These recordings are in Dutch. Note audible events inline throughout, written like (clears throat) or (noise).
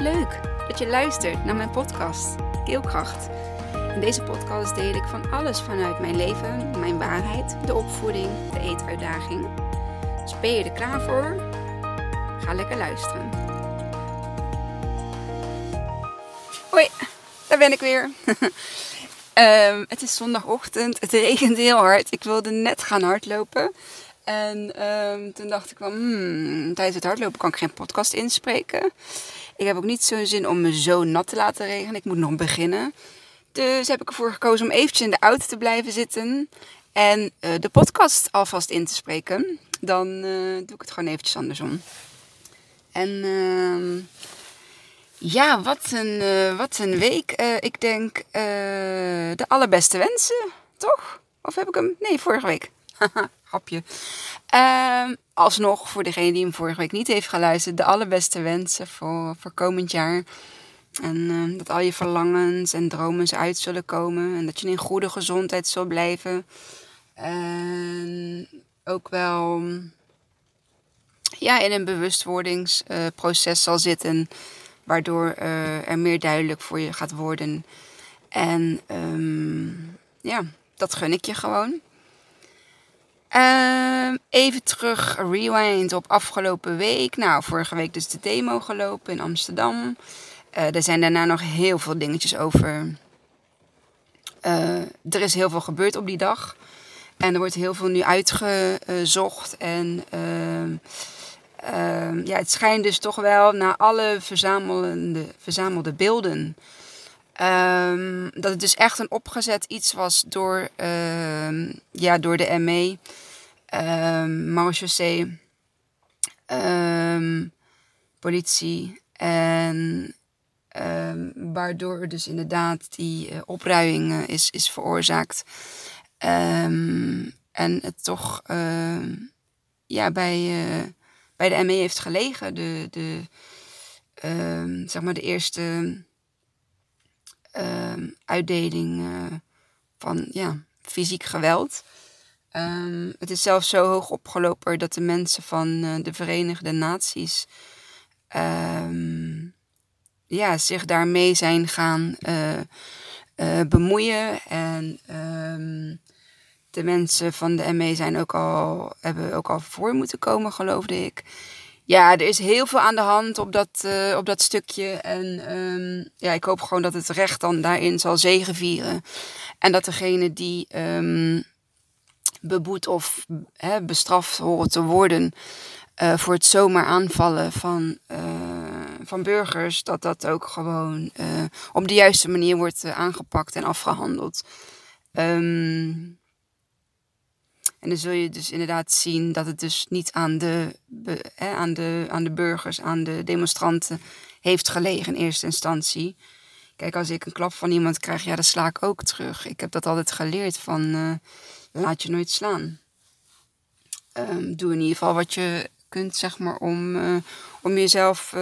Leuk dat je luistert naar mijn podcast Keelkracht. In deze podcast deel ik van alles vanuit mijn leven, mijn waarheid, de opvoeding, de eetuitdaging. Dus ben je er klaar voor? Ga lekker luisteren. Hoi, daar ben ik weer. (laughs) Ehm, het is zondagochtend, het regent heel hard. Ik wilde net gaan hardlopen. En ehm, toen dacht ik van, hmm, tijdens het hardlopen kan ik geen podcast inspreken. Ik heb ook niet zo'n zin om me zo nat te laten regenen. Ik moet nog beginnen. Dus heb ik ervoor gekozen om eventjes in de auto te blijven zitten. En uh, de podcast alvast in te spreken. Dan uh, doe ik het gewoon eventjes andersom. En uh, ja, wat een, uh, wat een week. ik denk de allerbeste wensen, toch? Of heb ik hem? Nee, vorige week. (laughs) Hapje. Uh, alsnog, voor degene die hem vorige week niet heeft geluisterd, de allerbeste wensen voor, voor komend jaar. En uh, dat al je verlangens en dromen uit zullen komen. En dat je in goede gezondheid zult blijven. En ook wel ja, in een bewustwordingsproces zal zitten. Waardoor uh, er meer duidelijk voor je gaat worden. En um, ja, dat gun ik je gewoon. Uh, even terug, rewind op afgelopen week. Nou, vorige week dus de demo gelopen in Amsterdam. Uh, er zijn daarna nog heel veel dingetjes over. Uh, er is heel veel gebeurd op die dag. En er wordt heel veel nu uitgezocht. En ehm, ehm, ja, het schijnt dus toch wel na alle verzamelende, verzamelde beelden. Um, dat het dus echt een opgezet iets was door, uh, ja, door de ME, um, marechaussee, um, politie. En waardoor dus inderdaad die uh, opruiing uh, is, is veroorzaakt. en het toch ja, bij, uh, bij de ME heeft gelegen. De, de, zeg maar de eerste uh, uitdeling uh, van ja, fysiek geweld. Um, het is zelfs zo hoog opgelopen dat de mensen van uh, de Verenigde Naties um, ja, zich daarmee zijn gaan uh, bemoeien. En de mensen van de ME zijn ook al, hebben ook al voor moeten komen, geloofde ik ja, er is heel veel aan de hand op dat, uh, op dat stukje. En um, ja, ik hoop gewoon dat het recht dan daarin zal zegenvieren. En dat degene die um, beboet of bestraft horen te worden uh, voor het zomaar aanvallen van, uh, van burgers, dat dat ook gewoon op de juiste manier wordt aangepakt en afgehandeld. Um, en dan zul je dus inderdaad zien dat het dus niet aan de, aan de, aan de burgers, aan de demonstranten heeft gelegen in eerste instantie. Kijk, als ik een klap van iemand krijg, ja, dan sla ik ook terug. Ik heb dat altijd geleerd van uh, laat je nooit slaan. Um, doe in ieder geval wat je kunt, zeg maar, om, uh, om jezelf, uh,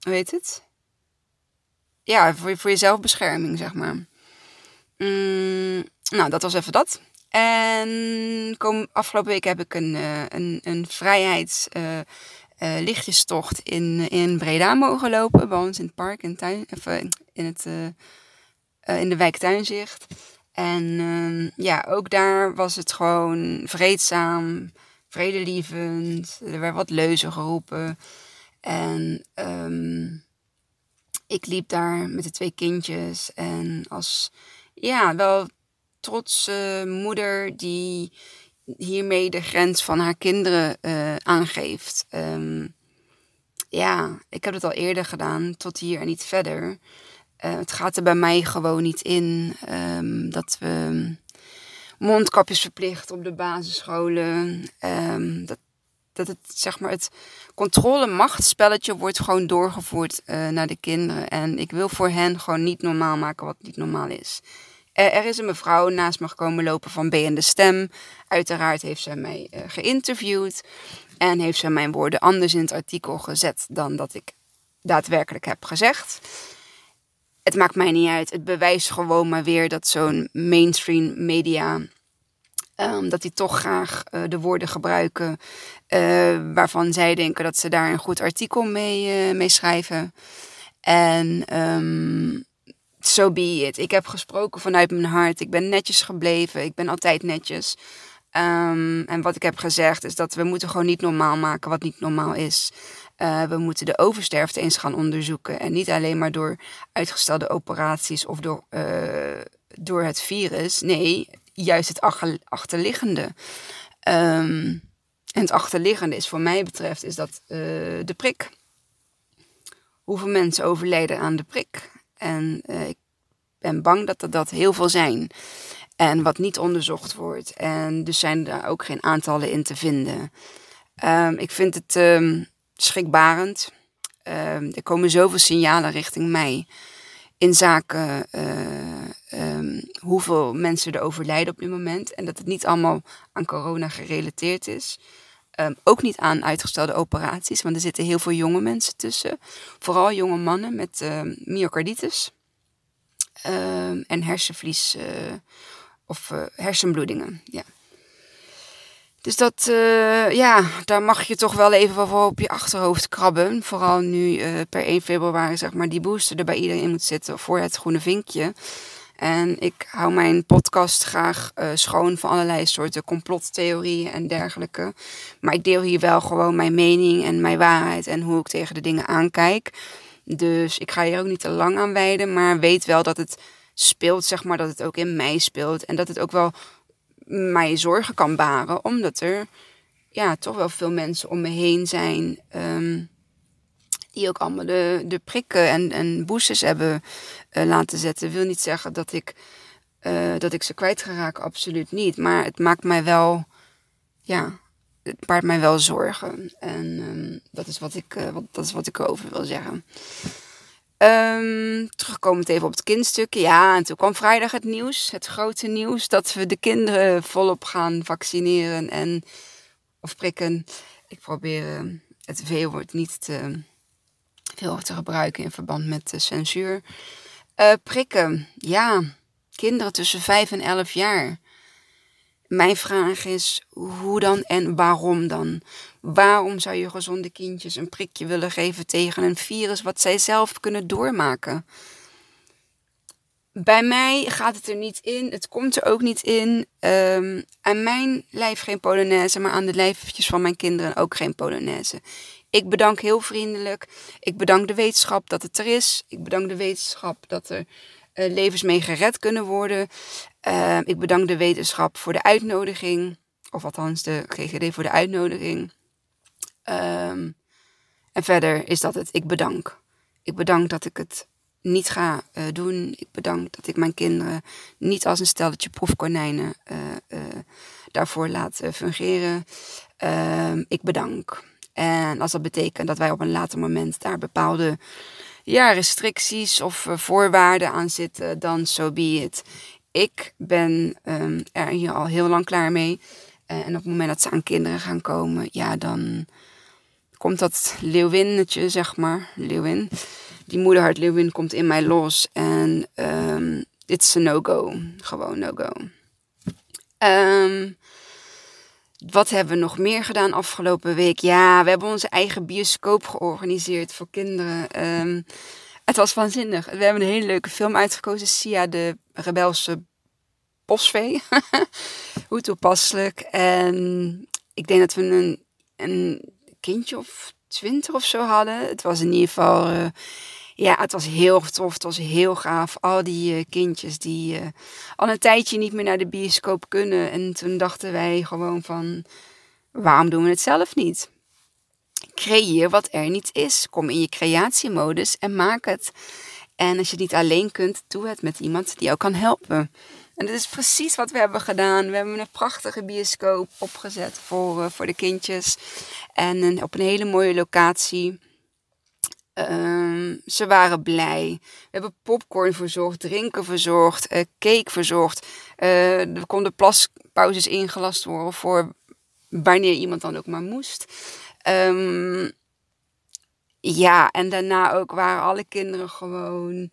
hoe heet het? Ja, voor, voor jezelf bescherming, zeg maar. Mm, nou, dat was even dat. En kom, afgelopen week heb ik een, uh, een, een vrijheids uh, uh, lichtjestocht in, in Breda mogen lopen. Bij ons in het park, in, tuin, in, het, in de wijk Tuinzicht. En ehm, ja, ook daar was het gewoon vreedzaam, vredelievend. Er werd wat leuzen geroepen. En um, ik liep daar met de twee kindjes. En als, ja, wel trotse moeder die hiermee de grens van haar kinderen uh, aangeeft. Um, ja, ik heb het al eerder gedaan, tot hier en niet verder. Uh, het gaat er bij mij gewoon niet in um, dat we mondkapjes verplichten op de basisscholen. Um, dat, dat het, zeg maar, het controle-machtspelletje wordt gewoon doorgevoerd uh, naar de kinderen. En ik wil voor hen gewoon niet normaal maken wat niet normaal is. Eh, er is een mevrouw naast me gekomen lopen van B en de Stem. Uiteraard heeft zij mij uh, geïnterviewd. En heeft zij mijn woorden anders in het artikel gezet dan dat ik daadwerkelijk heb gezegd. Het maakt mij niet uit. Het bewijst gewoon maar weer dat zo'n mainstream media Um, dat die toch graag uh, de woorden gebruiken waarvan zij denken dat ze daar een goed artikel mee, mee schrijven. En um, so be it. Ik heb gesproken vanuit mijn hart. Ik ben netjes gebleven. Ik ben altijd netjes. Um, en wat ik heb gezegd is dat we moeten gewoon niet normaal maken wat niet normaal is. Uh, we moeten de oversterfte eens gaan onderzoeken. En niet alleen maar door uitgestelde operaties of door, uh, door het virus. Nee, juist het achterliggende. Um, en het achterliggende is voor mij betreft is dat uh, de prik. Hoeveel mensen overlijden aan de prik? En ik ben bang dat er dat heel veel zijn. En wat niet onderzocht wordt. En dus zijn daar ook geen aantallen in te vinden. Um, ik vind het um, schrikbarend. Um, er komen zoveel signalen richting mij. In zaken uh, hoeveel mensen er overlijden op dit moment. En dat het niet allemaal aan corona gerelateerd is. Ook niet aan uitgestelde operaties. Want er zitten heel veel jonge mensen tussen. Vooral jonge mannen met myocarditis. en hersenvlies uh, of uh, hersenbloedingen. Ja. Dus dat, uh, ja, daar mag je toch wel even voor op je achterhoofd krabben. Vooral nu per 1 februari, zeg maar, die booster er bij iedereen moet zitten voor het groene vinkje. En ik hou mijn podcast graag uh, schoon van allerlei soorten complottheorieën en dergelijke. Maar ik deel hier wel gewoon mijn mening en mijn waarheid en hoe ik tegen de dingen aankijk. Dus ik ga hier ook niet te lang aan wijden, maar weet wel dat het speelt, zeg maar, dat het ook in mij speelt. En dat het ook wel mij zorgen kan baren, omdat er ja, toch wel veel mensen om me heen zijn. Um, die ook allemaal de, prikken en, en boosters hebben uh, laten zetten. wil niet zeggen dat ik, uh, dat ik ze kwijt raken, absoluut niet. Maar het maakt mij wel, ja, het baart mij wel zorgen. En um, dat, is wat ik, uh, wat, dat is wat ik erover wil zeggen. Um, terugkomend even op het kindstukje. Ja, en toen kwam vrijdag het nieuws, het grote nieuws, dat we de kinderen volop gaan vaccineren en of prikken. Ik probeer het V-woord niet te veel te gebruiken in verband met censuur. Uh, prikken, ja, kinderen tussen 5 en 11 jaar. Mijn vraag is, hoe dan en waarom dan? Waarom zou je gezonde kindjes een prikje willen geven tegen een virus wat zij zelf kunnen doormaken? Bij mij gaat het er niet in, het komt er ook niet in. Um, aan mijn lijf geen Polonaise, maar aan de lijfjes van mijn kinderen ook geen Polonaise. Ik bedank heel vriendelijk. Ik bedank de wetenschap dat het er is. Ik bedank de wetenschap dat er uh, levens mee gered kunnen worden. Uh, ik bedank de wetenschap voor de uitnodiging. Of althans de GGD voor de uitnodiging. Um, en verder is dat het. Ik bedank. Ik bedank dat ik het niet ga uh, doen. Ik bedank dat ik mijn kinderen niet als een stelletje proefkonijnen daarvoor laat fungeren. Ehm, ik bedank. En als dat betekent dat wij op een later moment daar bepaalde ja, restricties of voorwaarden aan zitten, dan so be it. Ik ben um, er hier al heel lang klaar mee. Uh, en op het moment dat ze aan kinderen gaan komen, ja, dan komt dat leeuwinnetje, zeg maar, leeuwin. Die moederhart leeuwin komt in mij los. En um, it's a no-go. Gewoon no-go. Um, wat hebben we nog meer gedaan afgelopen week? Ja, we hebben onze eigen bioscoop georganiseerd voor kinderen. Um, het was waanzinnig. We hebben een hele leuke film uitgekozen. Sia de rebelse bosvee. (laughs) Hoe toepasselijk. En ik denk dat we een, een kindje of twintig of zo hadden. Het was in ieder geval... Uh, ja, het was heel tof. Het was heel gaaf. Al die uh, kindjes die uh, al een tijdje niet meer naar de bioscoop kunnen. En toen dachten wij gewoon van... Waarom doen we het zelf niet? Creëer wat er niet is. Kom in je creatiemodus en maak het. En als je het niet alleen kunt, doe het met iemand die jou kan helpen. En dat is precies wat we hebben gedaan. We hebben een prachtige bioscoop opgezet voor, uh, voor de kindjes. En op een hele mooie locatie. Um, ze waren blij. We hebben popcorn verzorgd, drinken verzorgd, uh, cake verzorgd. Uh, er konden plaspauzes ingelast worden voor wanneer iemand dan ook maar moest. Um, ja, en daarna ook waren alle kinderen gewoon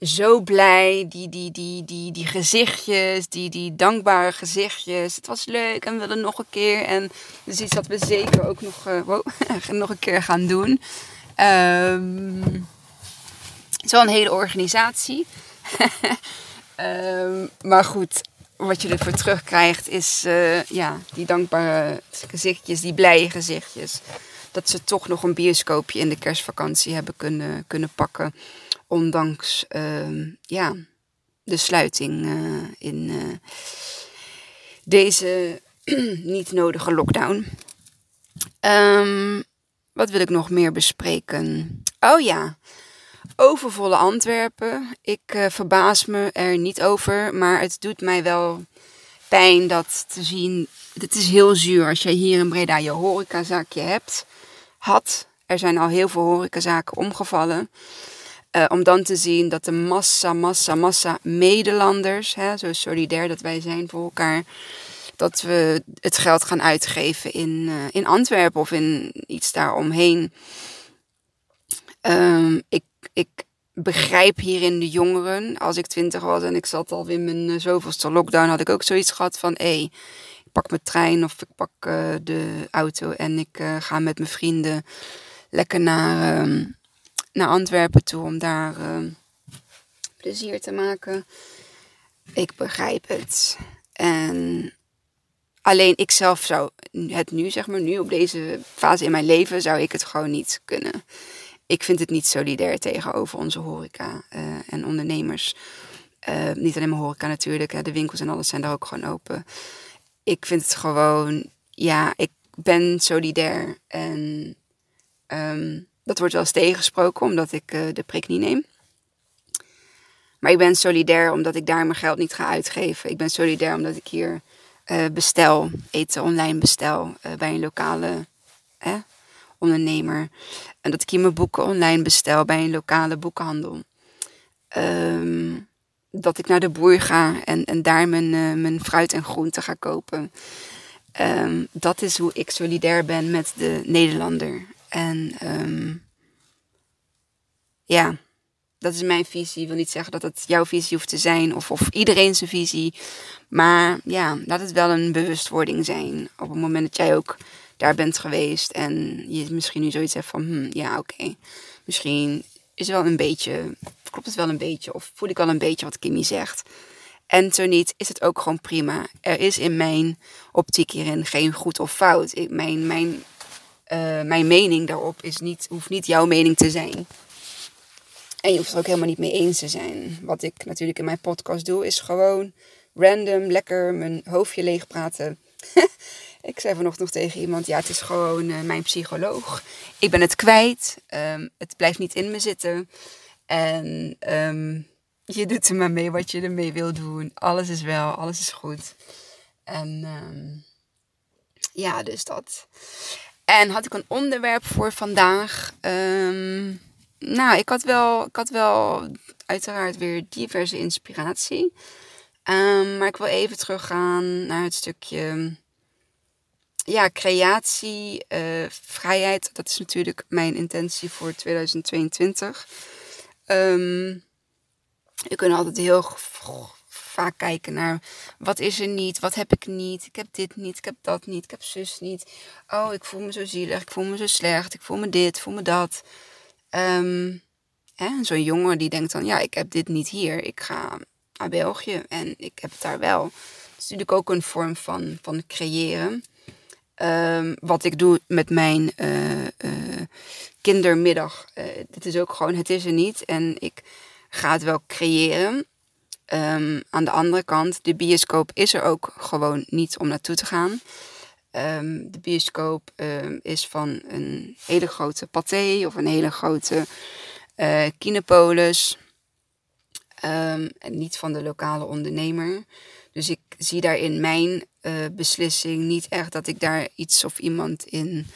zo blij. Die, die, die, die, die gezichtjes, die, die dankbare gezichtjes. Het was leuk en we willen nog een keer. En dus iets dat we zeker ook nog, wow, (laughs) nog een keer gaan doen. Um, het is wel een hele organisatie. um, (laughs) maar goed, wat je ervoor terugkrijgt is uh, ja, die dankbare gezichtjes, die blije gezichtjes. Dat ze toch nog een bioscoopje in de kerstvakantie hebben kunnen, kunnen pakken. Ondanks uh, ja, de sluiting uh, in uh, deze (clears throat) niet nodige lockdown. Um, wat wil ik nog meer bespreken? Oh ja, overvolle Antwerpen. Ik uh, verbaas me er niet over, maar het doet mij wel pijn dat te zien. Het is heel zuur als jij hier in Breda je horecazaakje hebt, had. Er zijn al heel veel horecazaken omgevallen. Uh, om dan te zien dat de massa, massa, massa Nederlanders, hè, zo solidair dat wij zijn voor elkaar, dat we het geld gaan uitgeven in, uh, in Antwerpen of in iets daaromheen. Um, ik, ik begrijp hierin de jongeren. Als ik twintig was en ik zat al in mijn uh, zoveelste lockdown, had ik ook zoiets gehad van: hé, ik pak mijn trein of ik pak uh, de auto en ik ga met mijn vrienden lekker naar, uh, naar Antwerpen toe om daar plezier te maken. Ik begrijp het. En alleen ik zelf zou het nu, zeg maar, nu op deze fase in mijn leven, zou ik het gewoon niet kunnen ik vind het niet solidair tegenover onze horeca uh, en ondernemers. Uh, niet alleen maar horeca natuurlijk, hè, de winkels en alles zijn daar ook gewoon open. Ik vind het gewoon, ja, ik ben solidair en um, dat wordt wel eens tegengesproken omdat ik uh, de prik niet neem. Maar ik ben solidair omdat ik daar mijn geld niet ga uitgeven. Ik ben solidair omdat ik hier bestel, eten online bestel bij een lokale ondernemer. En dat ik hier mijn boeken online bestel bij een lokale boekhandel. Um, dat ik naar de boer ga en, en daar mijn, uh, mijn fruit en groenten ga kopen. Um, dat is hoe ik solidair ben met de Nederlander. En um, ja, dat is mijn visie. Ik wil niet zeggen dat het jouw visie hoeft te zijn of, of iedereen zijn visie. Maar ja, laat het wel een bewustwording zijn. Op het moment dat jij ook daar bent geweest en je misschien nu zoiets hebt van, hm, ja, oké, misschien is wel een beetje, klopt het wel een beetje, of voel ik al een beetje wat Kimmy zegt. En zo niet, is het ook gewoon prima. Er is in mijn optiek hierin geen goed of fout. Ik, mijn, mijn, uh, mijn mening daarop is niet, hoeft niet jouw mening te zijn. En je hoeft er ook helemaal niet mee eens te zijn. Wat ik natuurlijk in mijn podcast doe, is gewoon random, lekker mijn hoofdje leeg praten. (laughs) Ik zei vanochtend nog tegen iemand, ja, het is gewoon uh, mijn psycholoog. Ik ben het kwijt. Um, het blijft niet in me zitten. En um, je doet er maar mee wat je ermee wil doen. Alles is wel, alles is goed. En um, ja, dus dat. En had ik een onderwerp voor vandaag. Nou, ik had, wel, ik had wel uiteraard weer diverse inspiratie. maar ik wil even teruggaan naar het stukje ja, creatie, uh, vrijheid, dat is natuurlijk mijn intentie voor 2022. Um, we kunnen altijd heel vaak kijken naar wat is er niet, wat heb ik niet, ik heb dit niet, ik heb dat niet, ik heb zus niet. Oh, ik voel me zo zielig, ik voel me zo slecht, ik voel me dit, ik voel me dat. Um, Zo'n jongen die denkt dan, ja, ik heb dit niet hier, ik ga naar België en ik heb het daar wel. Het is natuurlijk ook een vorm van, van creëren. Um, wat ik doe met mijn uh, uh, kindermiddag. Uh, dit is ook gewoon, het is er niet. En ik ga het wel creëren. Um, aan de andere kant, de bioscoop is er ook gewoon niet om naartoe te gaan. Um, de bioscoop is van een hele grote pathé of een hele grote kinepolis. en niet van de lokale ondernemer. Dus ik zie daarin mijn uh, beslissing niet echt dat ik daar iets of iemand in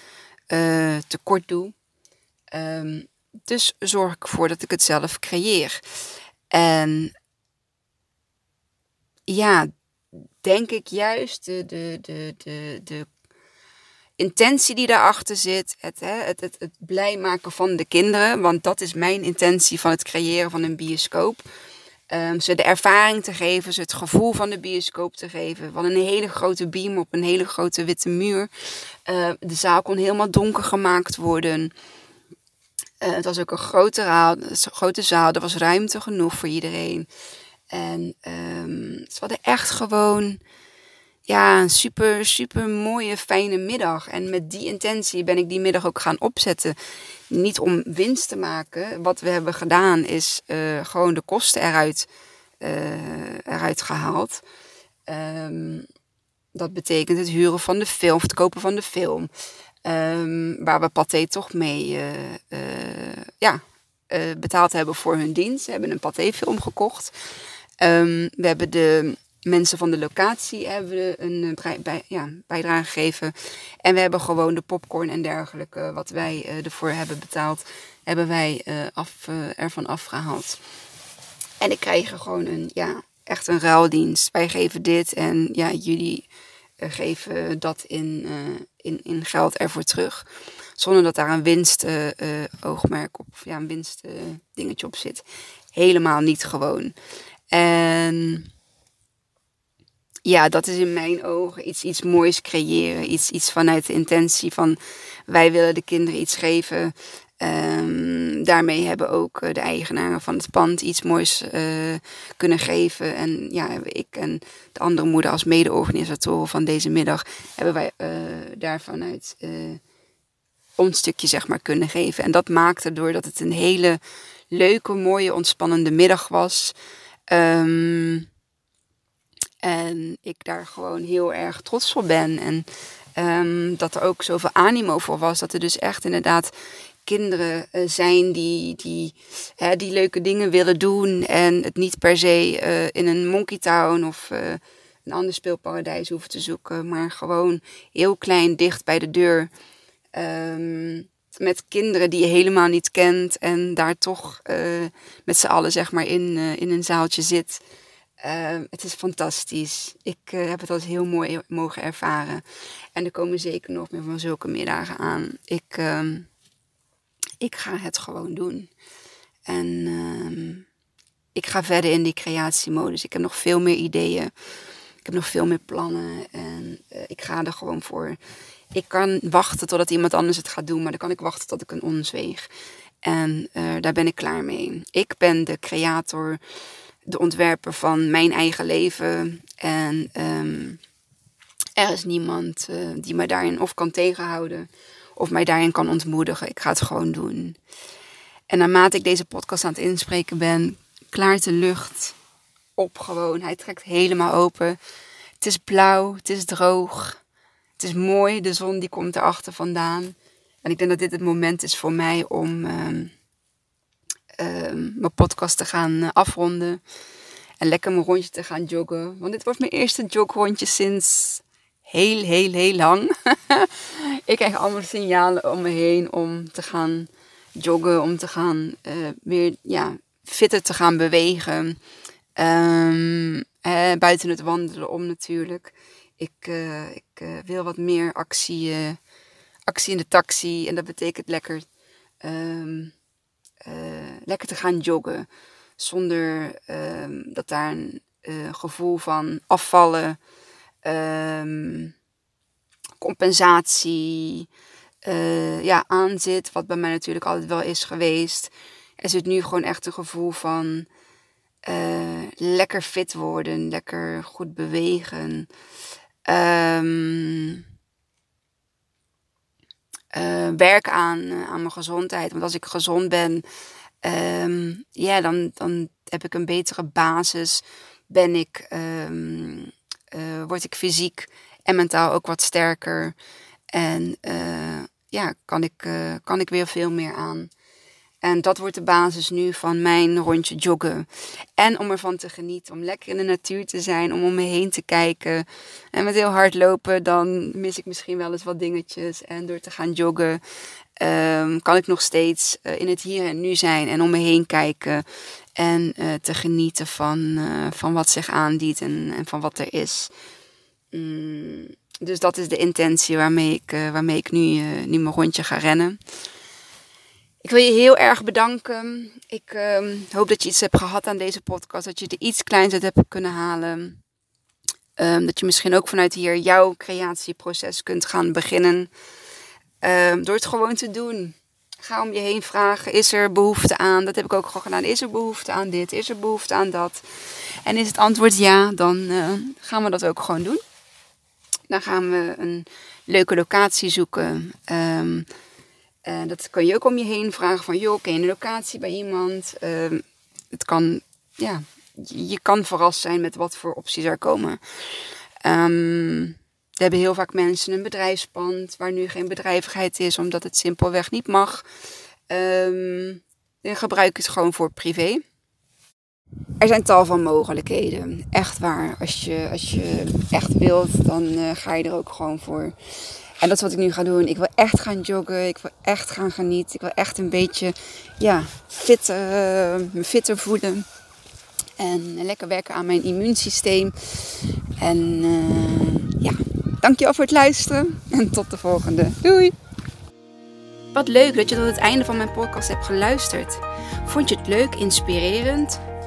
uh, tekort doe. Dus zorg ik ervoor dat ik het zelf creëer. En ja, denk ik juist de, de, de, de, de intentie die daarachter zit. Het, hè, het, het, het blij maken van de kinderen. Want dat is mijn intentie van het creëren van een bioscoop. Um, ze de ervaring te geven, ze het gevoel van de bioscoop te geven. Hadden een hele grote beam op een hele grote witte muur. Uh, de zaal kon helemaal donker gemaakt worden. Uh, het was ook een grote, grote zaal, er was ruimte genoeg voor iedereen. En um, ze hadden echt gewoon ja, een super, super mooie, fijne middag. En met die intentie ben ik die middag ook gaan opzetten. Niet om winst te maken. Wat we hebben gedaan is uh, gewoon de kosten eruit, uh, eruit gehaald. Um, dat betekent het huren van de film, of het kopen van de film. Um, waar we Pathé toch mee uh, ja, betaald hebben voor hun dienst. We hebben een Pathé-film gekocht. Um, we hebben de mensen van de locatie hebben een eh, bij, ja, bijdrage gegeven. En we hebben gewoon de popcorn en dergelijke, wat wij uh, ervoor hebben betaald, hebben wij af, ervan afgehaald. En ik krijg gewoon een, ja, echt een ruildienst. Wij geven dit en ja, jullie geven dat in, in, in geld ervoor terug. Zonder dat daar een winstoogmerk op, ja, een winstdingetje op zit. Helemaal niet gewoon. En ja, dat is in mijn ogen iets, iets moois creëren. Iets, iets vanuit de intentie van wij willen de kinderen iets geven. Um, daarmee hebben ook eh, de eigenaren van het pand iets moois uh, kunnen geven. En ja, ik en de andere moeder als mede-organisatoren van deze middag, hebben wij uh, daar vanuit ons stukje zeg maar kunnen geven. En dat maakte doordat het een hele leuke, mooie, ontspannende middag was. Um, en ik daar gewoon heel erg trots op ben. En um, dat er ook zoveel animo voor was. Dat er dus echt inderdaad kinderen uh, zijn die, die, hè, die leuke dingen willen doen. En het niet per se uh, in een Monkey Town of uh, een ander speelparadijs hoeven te zoeken. Maar gewoon heel klein, dicht bij de deur. Um, met kinderen die je helemaal niet kent. En daar toch met z'n allen zeg maar in, in een zaaltje zit. Uh, het is fantastisch. Ik heb het als heel mooi mogen ervaren. En er komen zeker nog meer van zulke middagen aan. Ik, uh, ik ga het gewoon doen. En ehm, ik ga verder in die creatiemodus. Ik heb nog veel meer ideeën. Ik heb nog veel meer plannen. En eh, ik ga er gewoon voor. Ik kan wachten totdat iemand anders het gaat doen. Maar dan kan ik wachten tot ik een onzweeg. En eh, daar ben ik klaar mee. Ik ben de creator de ontwerper van mijn eigen leven. En um, er is niemand uh, die mij daarin of kan tegenhouden of mij daarin kan ontmoedigen. Ik ga het gewoon doen. En naarmate ik deze podcast aan het inspreken ben, klaart de lucht op gewoon. Hij trekt helemaal open. Het is blauw, het is droog. Het is mooi, de zon die komt erachter vandaan. En ik denk dat dit het moment is voor mij om... Um, Ehm, mijn podcast te gaan eh, afronden. En lekker mijn rondje te gaan joggen. Want dit wordt mijn eerste jogrondje sinds heel, heel, heel lang. (laughs) ik krijg allemaal signalen om me heen om te gaan joggen. Om te gaan uh, weer ja, fitter te gaan bewegen. Um, buiten het wandelen om natuurlijk. Ik, uh, ik wil wat meer actie, actie in de taxi. En dat betekent lekker... Uh, lekker te gaan joggen. Zonder uh, dat daar een gevoel van afvallen, um, compensatie ja, aan zit. Wat bij mij natuurlijk altijd wel is geweest. Er zit nu gewoon echt een gevoel van lekker fit worden, lekker goed bewegen. Um, werk aan, uh, aan mijn gezondheid. Want als ik gezond ben, um, ja, dan, dan heb ik een betere basis. Ben ik, um, uh, word ik fysiek en mentaal ook wat sterker. En ja, kan ik, kan ik weer veel meer aan. En dat wordt de basis nu van mijn rondje joggen. En om ervan te genieten, om lekker in de natuur te zijn, om om me heen te kijken. En met heel hard lopen, dan mis ik misschien wel eens wat dingetjes. En door te gaan joggen, um, kan ik nog steeds uh, in het hier en nu zijn en om me heen kijken. En uh, te genieten van, uh, van wat zich aandient en, en van wat er is. Mm, Dus dat is de intentie waarmee ik, waarmee ik nu, nu mijn rondje ga rennen. Ik wil je heel erg bedanken. Ik uh, hoop dat je iets hebt gehad aan deze podcast. Dat je er iets kleins uit hebt kunnen halen. Um, dat je misschien ook vanuit hier jouw creatieproces kunt gaan beginnen. Um, door het gewoon te doen. Ga om je heen vragen. Is er behoefte aan? Dat heb ik ook gewoon gedaan. Is er behoefte aan dit? Is er behoefte aan dat? En is het antwoord ja, dan uh, gaan we dat ook gewoon doen. Dan gaan we een leuke locatie zoeken. Um, uh, dat kan je ook om je heen vragen van, joh, ken je een locatie bij iemand? Uh, het kan, ja, je kan verrast zijn met wat voor opties er komen. Um, we hebben heel vaak mensen een bedrijfspand waar nu geen bedrijvigheid is, omdat het simpelweg niet mag. Um, gebruik het gewoon voor privé. Er zijn tal van mogelijkheden. Echt waar. Als je, als je echt wilt, dan uh, ga je er ook gewoon voor. En dat is wat ik nu ga doen. Ik wil echt gaan joggen. Ik wil echt gaan genieten. Ik wil echt een beetje ja, fitter, me fitter voelen. En lekker werken aan mijn immuunsysteem. En uh, ja, dankjewel voor het luisteren. En tot de volgende. Doei! Wat leuk dat je tot het einde van mijn podcast hebt geluisterd. Vond je het leuk, inspirerend?